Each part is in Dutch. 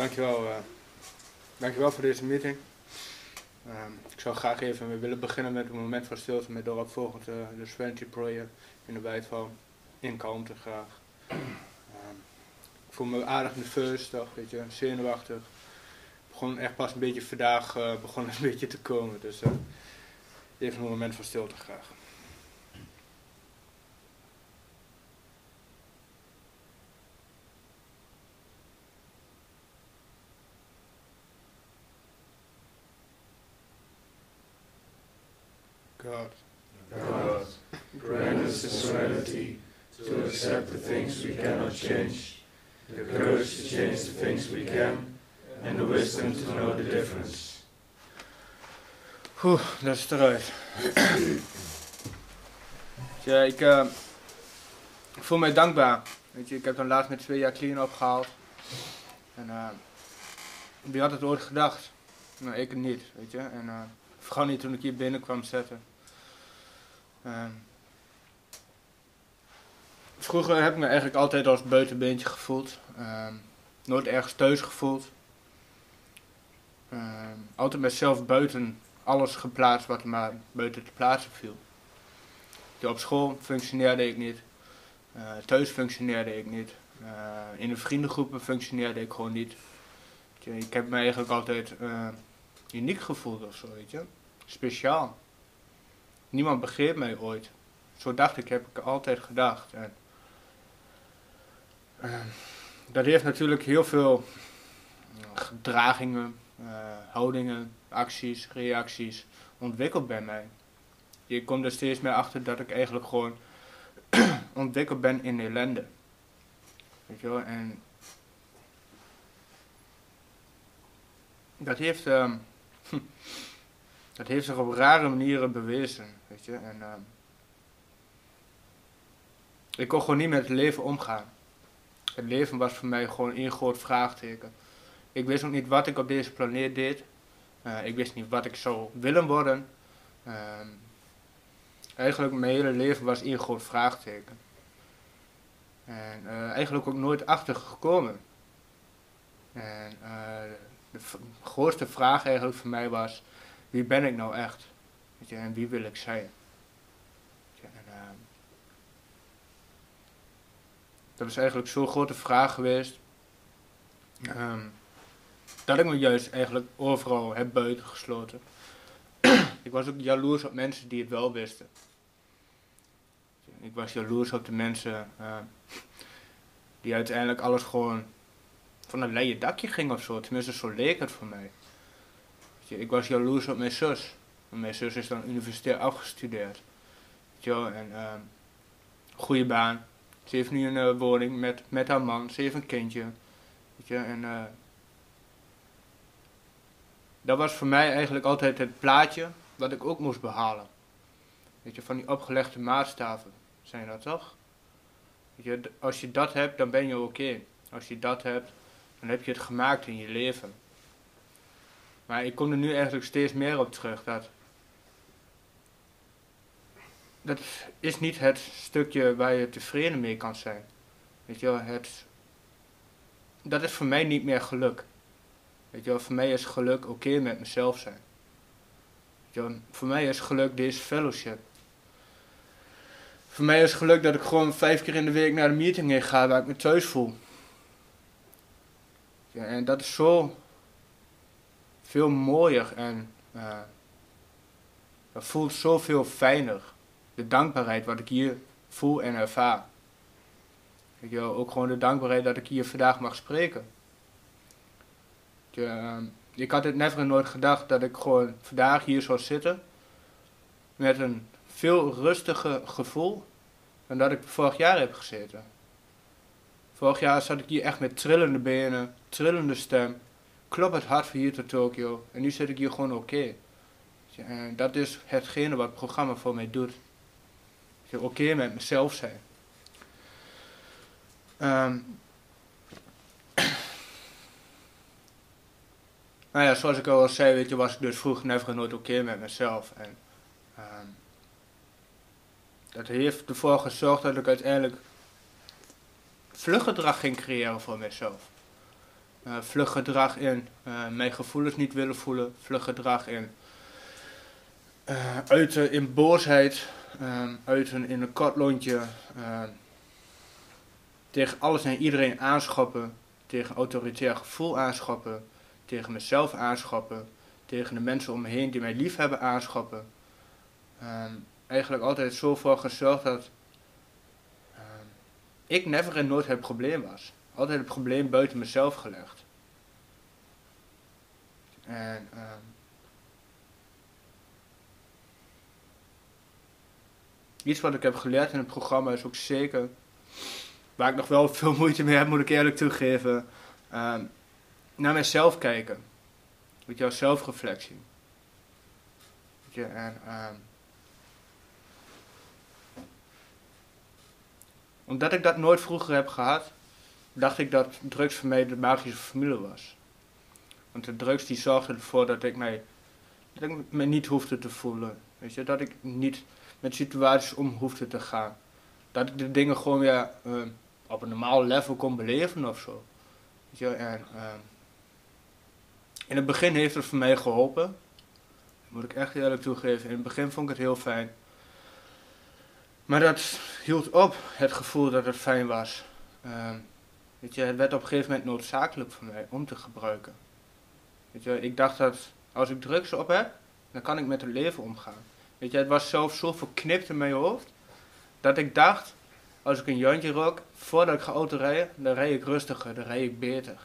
dankjewel, uh, dankjewel voor deze meeting. Um, ik zou graag even willen beginnen met een moment van stilte met daarop volgend uh, de Serenity Prayer in de wijdval in kalmte graag. Um, ik voel me aardig nerveus, toch, weet je, zenuwachtig. Begon echt pas een beetje vandaag uh, begon een beetje te komen, dus even een moment van stilte graag. God. God, grant us the serenity to accept the things we cannot change, the courage to change the things we can, and the wisdom to know the difference. Oeh, dat is eruit. ja, ik, uh, voel mij dankbaar. Weet je, ik heb dan laatst met twee jaar clean opgehaald. En uh, wie had het ooit gedacht? Nou, ik niet, weet je. En uh, vooral niet toen ik hier binnen kwam zetten. Vroeger heb ik me eigenlijk altijd als buitenbeentje gevoeld. Ehm, nooit ergens thuis gevoeld. Ehm, altijd mezelf buiten alles geplaatst wat er maar buiten te plaatsen viel. op school functioneerde ik niet. Uh, thuis functioneerde ik niet. Uh, in de vriendengroepen functioneerde ik gewoon niet. Ik heb me eigenlijk altijd uh, uniek gevoeld of zo, weet je. Speciaal niemand begreep mij ooit. Zo dacht ik, heb ik altijd gedacht. En, uh, dat heeft natuurlijk heel veel gedragingen, uh, houdingen, acties, reacties ontwikkeld bij mij. Je komt er steeds meer achter dat ik eigenlijk gewoon ontwikkeld ben in ellende. Weet je wel, en dat heeft, um, dat heeft zich op rare manieren bewezen. Weet je? En, uh, ik kon gewoon niet met het leven omgaan. Het leven was voor mij gewoon een groot vraagteken. Ik wist ook niet wat ik op deze planeet deed. Uh, ik wist niet wat ik zou willen worden. Uh, eigenlijk mijn hele leven was één groot vraagteken. En uh, eigenlijk ook nooit achter gekomen. En uh, de grootste vraag eigenlijk voor mij was, wie ben ik nou echt? En wie wil ik zijn? Je, en, uh, dat is eigenlijk zo'n grote vraag geweest. Um, dat ik me juist eigenlijk overal heb buitengesloten. ik was ook jaloers op mensen die het wel wisten. Ik was jaloers op de mensen uh, die uiteindelijk alles gewoon van een leien dakje ging of zo. Tenminste, zo leek het voor mij. Ik was jaloers op mijn zus. Mijn zus is dan universitair afgestudeerd. En uh, goede baan. Ze heeft nu een uh, woning met, met haar man. Ze heeft een kindje. Uh, dat was voor mij eigenlijk altijd het plaatje wat ik ook moest behalen. Weet je, van die opgelegde maatstaven zijn dat toch? Je, als je dat hebt, dan ben je oké. Als je dat hebt, dan heb je het gemaakt in je leven. Maar ik kom er nu eigenlijk steeds meer op terug dat dat is niet het stukje waar je tevreden mee kan zijn. Weet je wel, het, dat is voor mij niet meer geluk. Weet je wel, voor mij is geluk oké met mezelf zijn. Weet je voor mij is geluk deze fellowship. Voor mij is geluk dat ik gewoon vijf keer in de week naar de meeting heen ga waar ik me thuis voel. Ja, en dat is zo veel mooier en uh, dat voelt zoveel fijner de dankbaarheid wat ik hier voel en ervaar. Ik wil ook gewoon de dankbaarheid dat ik hier vandaag mag spreken. Ik, uh, ik had het never nooit gedacht dat ik gewoon vandaag hier zou zitten met een veel rustiger gevoel dan dat ik vorig jaar heb gezeten. Vorig jaar zat ik hier echt met trillende benen, trillende stem, klop het hart voor hier tot Tokio en nu zit ik hier gewoon oké. Okay. dat is hetgene wat het programma voor mij doet oké okay met mezelf zijn. Um, nou ja, zoals ik al zei, weet je, was ik dus vroeger never nooit oké met mezelf. En um, dat heeft ervoor gezorgd dat ik uiteindelijk vluggedrag ging creëren voor mezelf. Uh, vlug gedrag in uh, mijn gevoelens niet willen voelen. Vlug gedrag in uh, uiten in boosheid. Um, uiten in een kortlontje. tegen alles en iedereen aanschappen. Tegen autoritair gevoel aanschappen. Tegen mezelf aanschappen. Tegen de mensen om me heen die mij lief hebben aanschappen. Um, eigenlijk altijd zo voor gezorgd dat ik never en nooit het probleem was. Altijd het probleem buiten mezelf gelegd. En iets wat ik heb geleerd in het programma is ook zeker, waar ik nog wel veel moeite mee heb, moet ik eerlijk toegeven, um, naar mezelf kijken. Weet je, zelfreflectie. Weet je, en um, omdat ik dat nooit vroeger heb gehad, dacht ik dat drugs voor mij de magische formule was. Want de drugs die zorgden ervoor dat ik mij, dat ik me niet hoefde te voelen. Weet je, dat ik niet met situaties om hoefde te gaan. Dat ik de dingen gewoon weer uh, op een normaal level kon beleven of zo. Weet je, en uh, in het begin heeft het voor mij geholpen. Dat moet ik echt eerlijk toegeven. In het begin vond ik het heel fijn. Maar dat hield op, het gevoel dat het fijn was. Uh, weet je, het werd op een gegeven moment noodzakelijk voor mij om te gebruiken. Weet je, ik dacht dat als ik drugs op heb, dan kan ik met het leven omgaan. Weet je, het was zelfs zo verknipt in mijn hoofd, dat ik dacht, als ik een jantje rook, voordat ik ga auto rijden, dan rijd ik rustiger, dan rijd ik beter.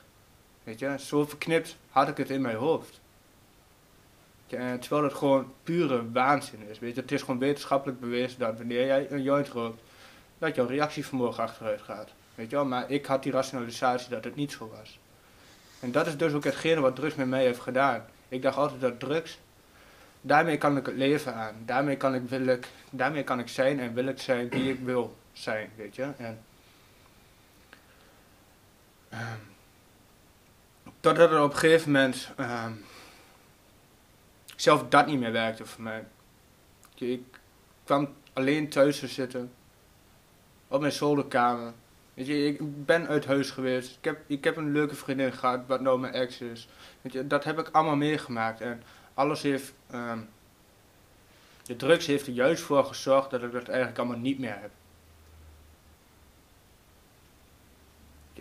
Weet je, zo verknipt had ik het in mijn hoofd. Ja, terwijl het gewoon pure waanzin is. Weet je, het is gewoon wetenschappelijk bewezen dat wanneer jij een joint rookt, dat jouw reactievermogen achteruit gaat. Weet je maar ik had die rationalisatie dat het niet zo was. En dat is dus ook hetgene wat drugs met mij heeft gedaan. Ik dacht altijd dat drugs, daarmee kan ik het leven aan. Daarmee kan ik, wil ik, daarmee kan ik zijn en wil ik zijn wie ik wil zijn, weet je. En, um, totdat er op een gegeven moment um, zelf dat niet meer werkte voor mij. Ik kwam alleen thuis te zitten, op mijn zolderkamer. Weet je, ik ben uit huis geweest. Ik heb, ik heb een leuke vriendin gehad, wat nou mijn ex is. Weet je, dat heb ik allemaal meegemaakt. En alles heeft. Um, de drugs heeft er juist voor gezorgd dat ik dat eigenlijk allemaal niet meer heb.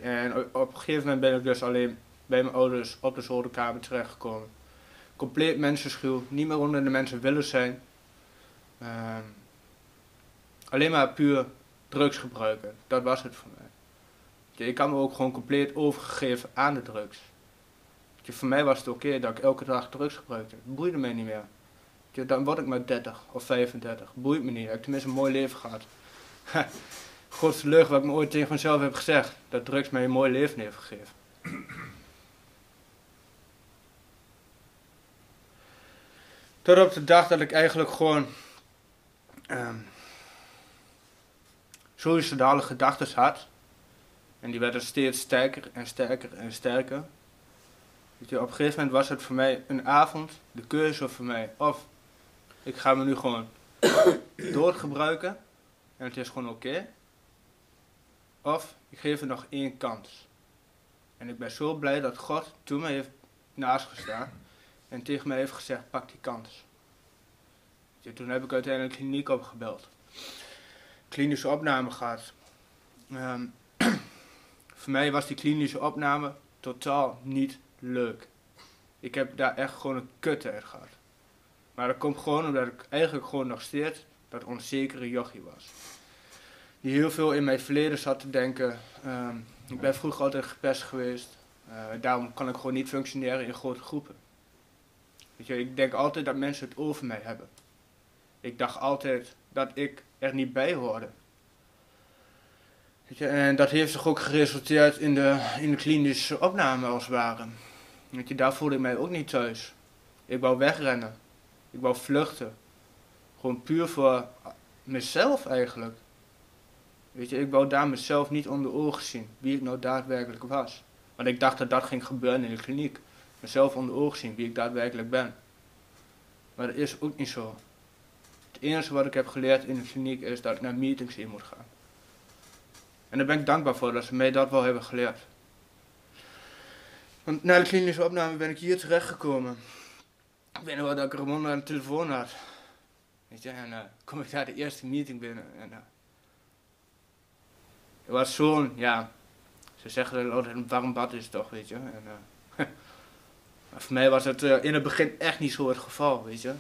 En op een gegeven moment ben ik dus alleen bij mijn ouders op de zolderkamer terechtgekomen. Compleet mensenschuw, niet meer onder de mensen willen zijn. Um, alleen maar puur drugs gebruiken, dat was het voor mij. Ik kan me ook gewoon compleet overgegeven aan de drugs. Voor mij was het oké dat ik elke dag drugs gebruikte. Het boeide mij niet meer. Dan word ik maar 30 of 35. Boeit me niet. Ik heb tenminste een mooi leven gehad. Grootste lucht wat ik me ooit tegen mezelf heb gezegd. Dat drugs mij een mooi leven heeft gegeven. Tot op de dag dat ik eigenlijk gewoon um, suicidale gedachten had. En die werden steeds sterker en sterker en sterker. Op een gegeven moment was het voor mij een avond de keuze voor mij. Of ik ga me nu gewoon doorgebruiken en het is gewoon oké. Of ik geef er nog één kans. En ik ben zo blij dat God toen mij heeft naast gestaan en tegen mij heeft gezegd: pak die kans. Toen heb ik uiteindelijk kliniek opgebeld. Klinische opname gehad. Um, voor mij was die klinische opname totaal niet leuk. Ik heb daar echt gewoon een kut uit gehad. Maar dat komt gewoon omdat ik eigenlijk gewoon nog steeds dat onzekere jochie was. Die heel veel in mijn verleden zat te denken. Um, ik ben vroeger altijd gepest geweest. Uh, daarom kan ik gewoon niet functioneren in grote groepen. Weet je, ik denk altijd dat mensen het over mij hebben. Ik dacht altijd dat ik er niet bij hoorde. Weet je, en dat heeft zich ook geresulteerd in de, in de klinische opname als het ware. Weet je, daar voelde ik mij ook niet thuis. Ik wou wegrennen. Ik wou vluchten. Gewoon puur voor mezelf eigenlijk. Weet je, ik wou daar mezelf niet onder ogen zien. Wie ik nou daadwerkelijk was. Want ik dacht dat dat ging gebeuren in de kliniek. Mezelf onder ogen zien wie ik daadwerkelijk ben. Maar dat is ook niet zo. Het enige wat ik heb geleerd in de kliniek is dat ik naar meetings in moet gaan. En daar ben ik dankbaar voor dat ze mij dat wel hebben geleerd. Want na de klinische opname ben ik hier terechtgekomen. Ik weet nog wel dat ik Ramon aan de telefoon had. Weet je, en uh, kom ik daar de eerste meeting binnen. En, het was zo'n, ja, ze zeggen dat altijd een warm bad is toch, weet je. En, uh, voor mij was het in het begin echt niet zo het geval, weet je.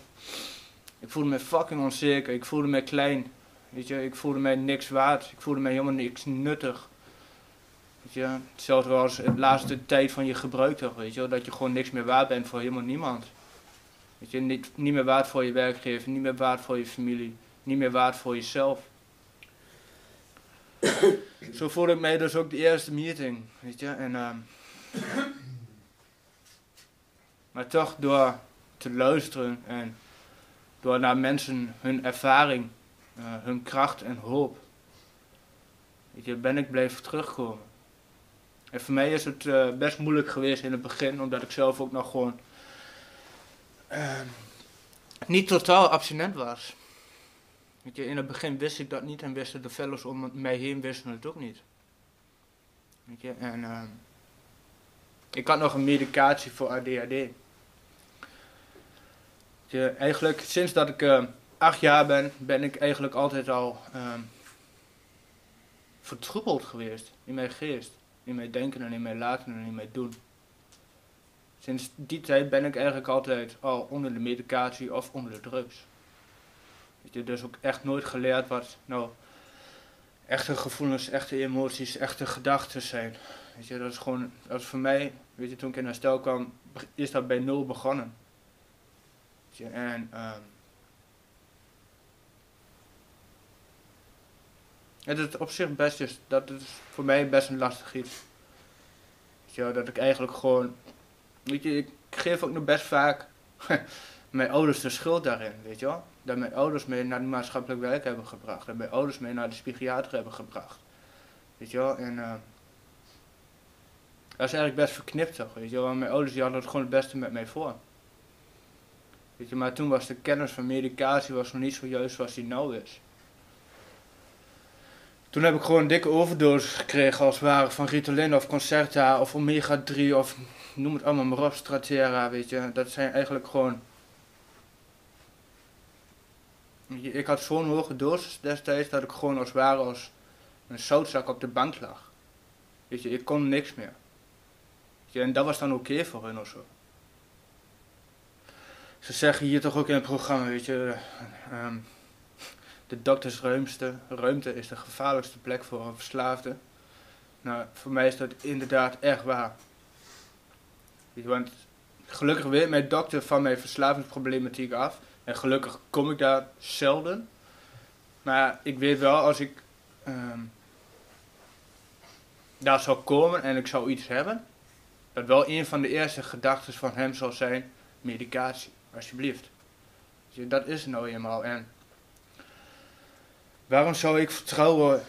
Ik voelde me fucking onzeker, ik voelde me klein. Weet je, ik voelde mij niks waard, ik voelde mij helemaal niks nuttig. Weet je, hetzelfde als de laatste tijd van je gebruik toch, weet je, dat je gewoon niks meer waard bent voor helemaal niemand. Weet je, niet, niet meer waard voor je werkgever, niet meer waard voor je familie, niet meer waard voor jezelf. Zo voelde ik mij dus ook de eerste meeting, weet je, en uh, maar toch door te luisteren en door naar mensen hun ervaring, uh, hun kracht en hoop, weet je, ben ik blijven terugkomen. En voor mij is het uh, best moeilijk geweest in het begin, omdat ik zelf ook nog gewoon uh, niet totaal abstinent was. Weet je, in het begin wist ik dat niet en wisten de fellows om mij heen wisten het ook niet. Weet je, en uh, ik had nog een medicatie voor ADHD. Je, eigenlijk sinds dat ik uh, acht jaar ben, ben ik eigenlijk altijd al vertroebeld geweest in mijn geest, in mijn denken en in mijn laten en in mijn doen. Sinds die tijd ben ik eigenlijk altijd al onder de medicatie of onder de drugs. Weet je, dus ook echt nooit geleerd wat nou echte gevoelens, echte emoties, echte gedachten zijn. Weet je, dat is gewoon, dat is voor mij, weet je, toen ik in herstel kwam, is dat bij nul begonnen. Je, en um, het is op zich best, is, dat is voor mij best een lastig iets. Je, dat ik eigenlijk gewoon Weet je, ik geef ook nog best vaak mijn ouders de schuld daarin, weet je wel. Dat mijn ouders mee naar het maatschappelijk werk hebben gebracht. Dat mijn ouders mee naar de psychiater hebben gebracht. Weet je wel, en uh, dat is eigenlijk best verknipt toch, weet je wel. Want mijn ouders die hadden het gewoon het beste met mij voor. Weet je, maar toen was de kennis van medicatie was nog niet zo juist zoals die nou is. Toen heb ik gewoon een dikke overdosis gekregen als het ware van Ritalin of Concerta of Omega 3 of noem het allemaal maar op, Stratera, weet je. Dat zijn eigenlijk gewoon... Ik had zo'n hoge dosis destijds dat ik gewoon als ware als een zoutzak op de bank lag. Weet je, ik kon niks meer. En dat was dan oké voor hun of zo. Ze zeggen hier toch ook in het programma, weet je, um, de doktersruimte ruimte is de gevaarlijkste plek voor een verslaafde. Nou, voor mij is dat inderdaad echt waar. Want gelukkig weet mijn dokter van mijn verslavingsproblematiek af. En gelukkig kom ik daar zelden. Maar ik weet wel, als ik um, daar zou komen en ik zou iets hebben, dat wel een van de eerste gedachten van hem zal zijn: medicatie, alsjeblieft. Dat is nou eenmaal. En waarom zou ik vertrouwen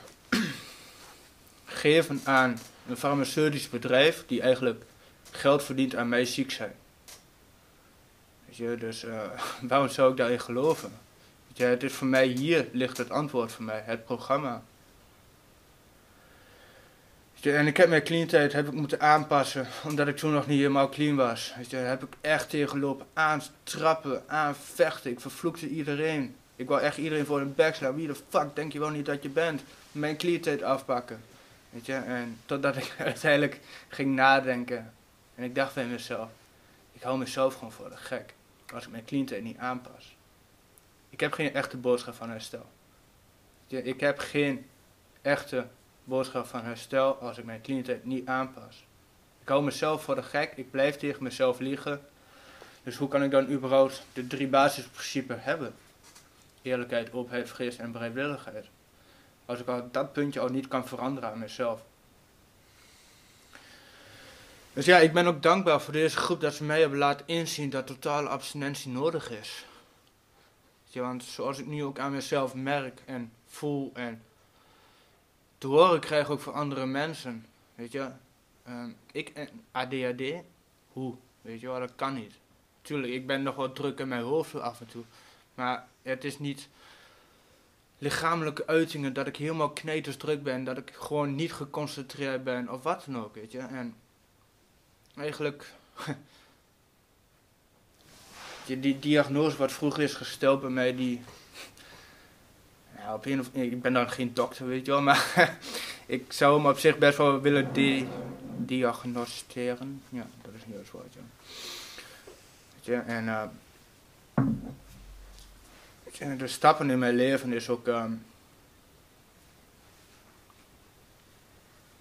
geven aan een farmaceutisch bedrijf die eigenlijk geld verdient aan mij ziek zijn. Dus uh, waarom zou ik daarin geloven? Weet het is voor mij, hier ligt het antwoord voor mij, het programma. En ik heb mijn clean tijd heb ik moeten aanpassen, omdat ik toen nog niet helemaal clean was. Daar heb ik echt tegengelopen, aantrappen, aanvechten. Ik vervloekte iedereen. Ik wou echt iedereen voor een bek slaan. Wie de fuck denk je wel niet dat je bent? Mijn clean tijd afpakken. Weet je, en totdat ik uiteindelijk ging nadenken en ik dacht bij mezelf, ik hou mezelf gewoon voor de gek als ik mijn clean niet aanpas. Ik heb geen echte boodschap van herstel. Ik heb geen echte boodschap van herstel als ik mijn clean niet aanpas. Ik hou mezelf voor de gek, ik blijf tegen mezelf liegen. Dus hoe kan ik dan überhaupt de drie basisprincipes hebben? Eerlijkheid, openheid, vergis en bereidwilligheid. Als ik al dat puntje al niet kan veranderen aan mezelf. Dus ja, ik ben ook dankbaar voor deze groep dat ze mij hebben laten inzien dat totale abstinentie nodig is. Ja, want zoals ik nu ook aan mezelf merk en voel en te horen krijg ook van andere mensen. Weet je, uh, ik en ADHD, hoe? Weet je wel, dat kan niet. Tuurlijk, ik ben nog wat druk in mijn hoofd af en toe. Maar het is niet lichamelijke uitingen dat ik helemaal kneters druk ben, dat ik gewoon niet geconcentreerd ben of wat dan ook, weet je. En eigenlijk die, die diagnose wat vroeger is gesteld bij mij, die. Ja, op een of, ik ben dan geen dokter, weet je wel, maar ik zou hem op zich best wel willen di diagnosticeren. Ja, dat is niet het woord, ja. Weet je, en je, de stappen in mijn leven is ook. Um,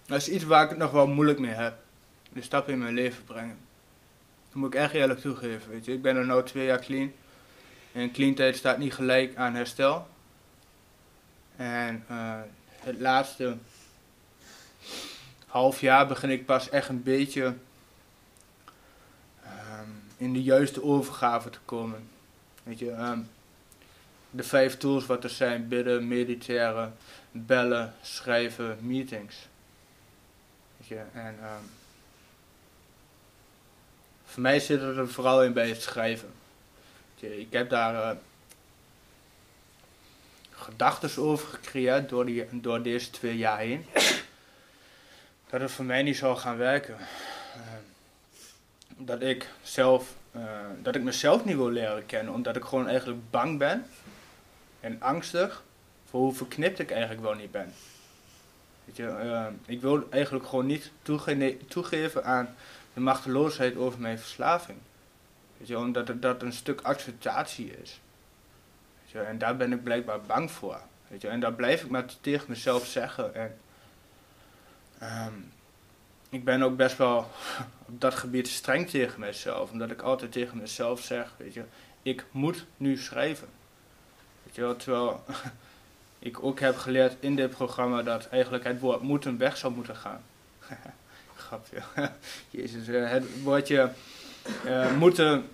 dat is iets waar ik het nog wel moeilijk mee heb. De stappen in mijn leven brengen. Dat moet ik echt eerlijk toegeven, weet je. Ik ben er nu twee jaar clean. En clean tijd staat niet gelijk aan herstel. En uh, het laatste half jaar begin ik pas echt een beetje um, in de juiste overgave te komen. Weet je, um, de vijf tools wat er zijn, bidden, mediteren, bellen, schrijven, meetings. En um, voor mij zit het er vooral in bij het schrijven. Ik heb daar uh, gedachten over gecreëerd door, die, door deze twee jaar heen. Dat het voor mij niet zou gaan werken. Uh, dat ik zelf, uh, dat ik mezelf niet wil leren kennen, omdat ik gewoon eigenlijk bang ben en angstig voor hoe verknipt ik eigenlijk wel niet ben. Weet je, ik wil eigenlijk gewoon niet toege toegeven aan de machteloosheid over mijn verslaving. Weet je, omdat het, dat een stuk acceptatie is. Weet je, en daar ben ik blijkbaar bang voor. Weet je, en daar blijf ik maar tegen mezelf zeggen. En, um, ik ben ook best wel op dat gebied streng tegen mezelf. Omdat ik altijd tegen mezelf zeg, weet je, ik moet nu schrijven. Weet terwijl ik ook heb geleerd in dit programma dat eigenlijk het woord moeten weg zou moeten gaan. grapje. Jezus, eh, het woordje uh, moeten,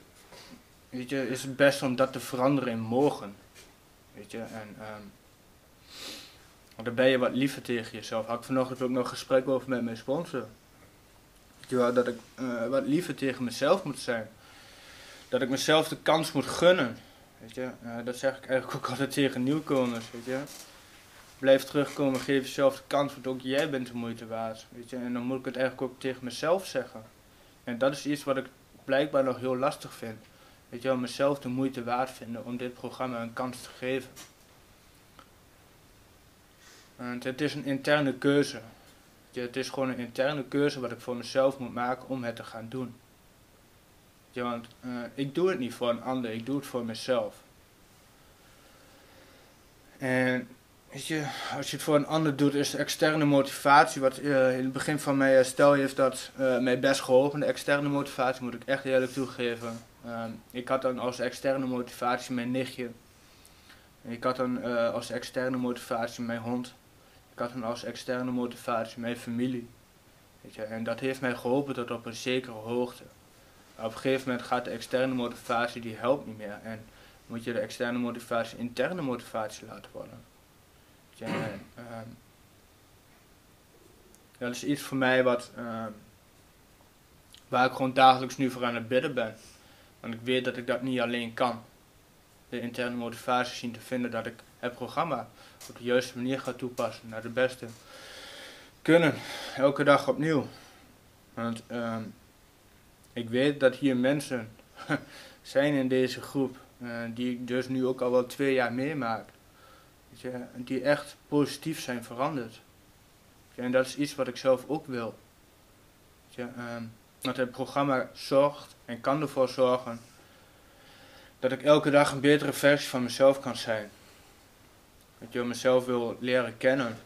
weet je, is het best om dat te veranderen in mogen. Weet je, en um, dan ben je wat liever tegen jezelf. Had ik vanochtend ook nog gesprek over met mijn sponsor. Weet je dat ik uh, wat liever tegen mezelf moet zijn. Dat ik mezelf de kans moet gunnen. Weet je, dat zeg ik eigenlijk ook altijd tegen nieuwkomers, weet je blijf terugkomen, geef jezelf de kans, want ook jij bent de moeite waard. Weet je? En dan moet ik het eigenlijk ook tegen mezelf zeggen. En dat is iets wat ik blijkbaar nog heel lastig vind. Weet je wel, mezelf de moeite waard vinden om dit programma een kans te geven. Want het is een interne keuze. Het is gewoon een interne keuze wat ik voor mezelf moet maken om het te gaan doen. Ja, want uh, ik doe het niet voor een ander, ik doe het voor mezelf. En Weet je, als je het voor een ander doet, is externe motivatie, wat uh, in het begin van mijn herstel heeft dat mij best geholpen. De externe motivatie moet ik echt eerlijk toegeven. Uh, ik had dan als externe motivatie mijn nichtje. Ik had dan als externe motivatie mijn hond. Ik had dan als externe motivatie mijn familie. Weet je, en dat heeft mij geholpen tot op een zekere hoogte. Op een gegeven moment gaat de externe motivatie, die helpt niet meer. En moet je de externe motivatie interne motivatie laten worden. Ja, uh, dat is iets voor mij wat, uh, waar ik gewoon dagelijks nu voor aan het bidden ben. Want ik weet dat ik dat niet alleen kan. De interne motivatie zien te vinden dat ik het programma op de juiste manier ga toepassen naar de beste kunnen. Elke dag opnieuw. Want uh, ik weet dat hier mensen zijn in deze groep, uh, die ik dus nu ook al wel twee jaar meemaak die echt positief zijn veranderd. En dat is iets wat ik zelf ook wil. Uh, dat het programma zorgt en kan ervoor zorgen dat ik elke dag een betere versie van mezelf kan zijn. Dat je mezelf wil leren kennen.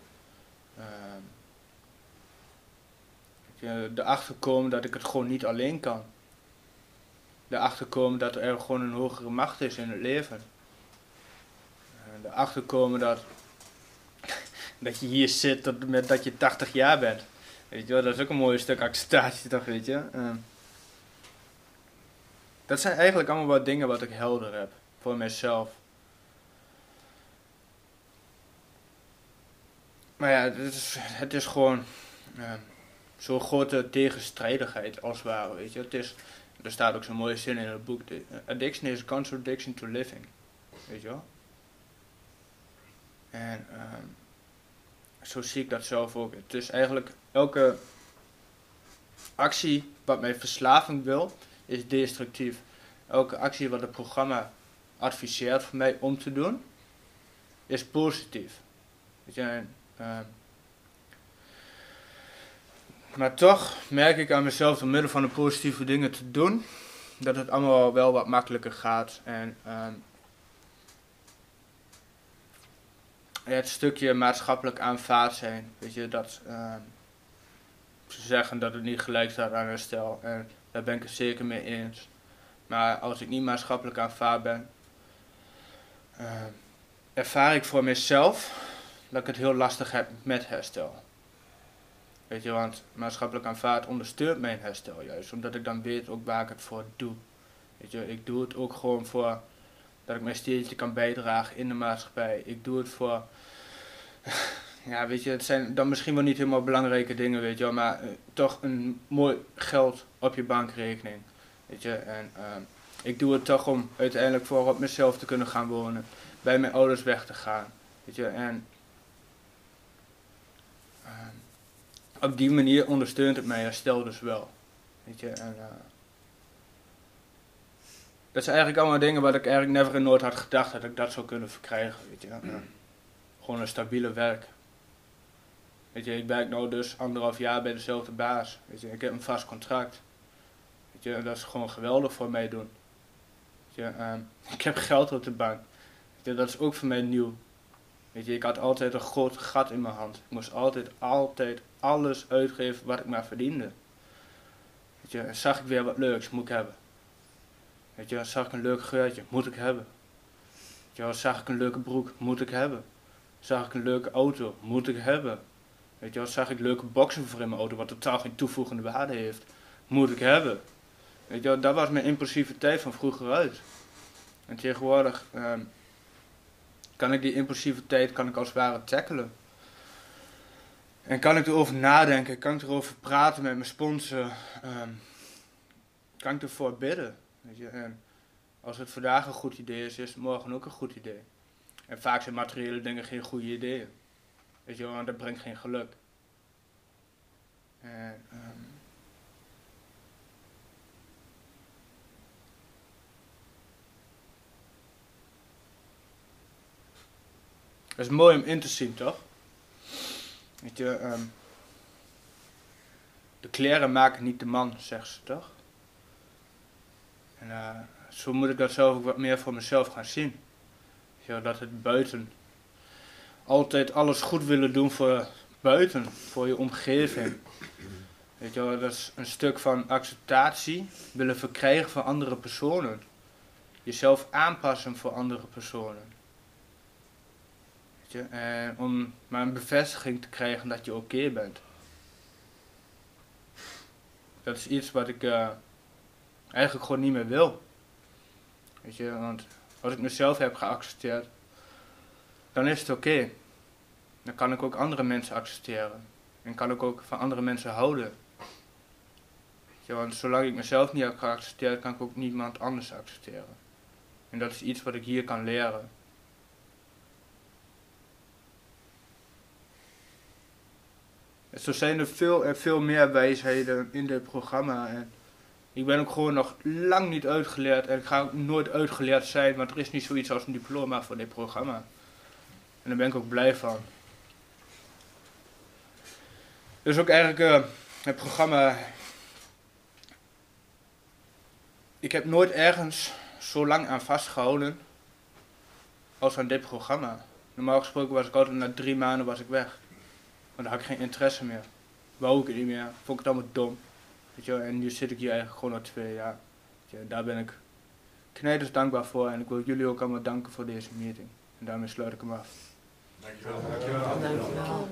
Je, erachter komen dat ik het gewoon niet alleen kan. Erachter komen dat er gewoon een hogere macht is in het leven erachter komen dat, dat je hier zit tot, met dat je 80 jaar bent. Weet je wel, dat is ook een mooi stuk acceptatie toch, weet je. Uh, dat zijn eigenlijk allemaal wat dingen wat ik helder heb voor mezelf. Maar ja, het is, het is gewoon zo'n grote tegenstrijdigheid als ware, weet je. Het is, er staat ook zo'n mooie zin in het boek. Addiction is a contradiction to living. Weet je wel? En uh, zo zie ik dat zelf ook. Het is eigenlijk elke actie wat mijn verslaving wil, is destructief. Elke actie wat het programma adviseert voor mij om te doen, is positief. Weet je, en, ehm, maar toch merk ik aan mezelf door middel van de positieve dingen te doen, dat het allemaal wel wat makkelijker gaat. En ehm, het stukje maatschappelijk aanvaard zijn, weet je, dat ehm, ze zeggen dat het niet gelijk staat aan herstel. En daar ben ik het zeker mee eens. Maar als ik niet maatschappelijk aanvaard ben, ehm, ervaar ik voor mezelf dat ik het heel lastig heb met herstel. Weet je, want maatschappelijk aanvaard ondersteunt mijn herstel juist, omdat ik dan weet ook waar ik het voor doe. Weet je, ik doe het ook gewoon voor dat ik mijn steentje kan bijdragen in de maatschappij. Ik doe het voor, ja weet je, het zijn dan misschien wel niet helemaal belangrijke dingen, weet je wel, maar uh, toch een mooi geld op je bankrekening. Weet je, en uh, ik doe het toch om uiteindelijk voor op mezelf te kunnen gaan wonen, bij mijn ouders weg te gaan. Weet je, en uh, op die manier ondersteunt het mijn herstel dus wel. Weet je, en, uh, dat zijn eigenlijk allemaal dingen wat ik eigenlijk never in nooit had gedacht dat ik dat zou kunnen verkrijgen. Weet je. Ja. Gewoon een stabiele werk. Weet je, ik werk nu dus anderhalf jaar bij dezelfde baas. Weet je, ik heb een vast contract. Weet je, dat is gewoon geweldig voor mij doen. Weet je, um, ik heb geld op de bank. Weet je, dat is ook voor mij nieuw. Weet je, ik had altijd een groot gat in mijn hand. Ik moest altijd, altijd alles uitgeven wat ik maar verdiende. Weet je, zag ik weer wat leuks, moet ik hebben. Weet je, zag ik een leuk geurtje, moet ik hebben. Weet je, zag ik een leuke broek, moet ik hebben. Zag ik een leuke auto, moet ik hebben. Weet je, zag ik leuke boxen voor in mijn auto, wat totaal geen toevoegende waarde heeft, moet ik hebben. Weet je, dat was mijn impulsiviteit van vroeger uit. En tegenwoordig um, kan ik die impulsiviteit kan ik als het ware tackelen. En kan ik erover nadenken, kan ik erover praten met mijn sponsor, um, kan ik ervoor bidden. Als het vandaag een goed idee is, is het morgen ook een goed idee. En vaak zijn materiële dingen geen goede ideeën. Want dat brengt geen geluk. En, um, Het is mooi om in te zien, toch? Weet je, um, de kleren maken niet de man, zegt ze toch? En uh, zo moet ik dat zelf ook wat meer voor mezelf gaan zien. Ja, dat het buiten. Altijd alles goed willen doen voor buiten, voor je omgeving. Weet je dat is een stuk van acceptatie willen verkrijgen van andere personen. Jezelf aanpassen voor andere personen. Weet je, en om maar een bevestiging te krijgen dat je oké bent. Dat is iets wat ik uh, eigenlijk gewoon niet meer wil. Weet je, want als ik mezelf heb geaccepteerd, dan is het oké. Dan kan ik ook andere mensen accepteren. En kan ik ook van andere mensen houden. Weet je, want zolang ik mezelf niet heb geaccepteerd, kan ik ook niemand anders accepteren. En dat is iets wat ik hier kan leren. Zo zijn er veel en veel meer wijsheden in dit programma. En ik ben ook gewoon nog lang niet uitgeleerd en ik ga ook nooit uitgeleerd zijn, want er is niet zoiets als een diploma voor dit programma. En daar ben ik ook blij van. Dus ook eigenlijk uh, het programma. Ik heb nooit ergens zo lang aan vastgehouden als aan dit programma. Normaal gesproken was ik altijd na drie maanden was ik weg. Want dan had ik geen interesse meer. Wou ik het niet meer. Vond ik het allemaal dom. Weet je, en nu zit ik hier eigenlijk gewoon al twee jaar. Weet je, daar ben ik knijders dankbaar voor en ik wil jullie ook allemaal danken voor deze meeting. En daarmee sluit ik hem af. Dankjewel. Dankjewel. Dankjewel.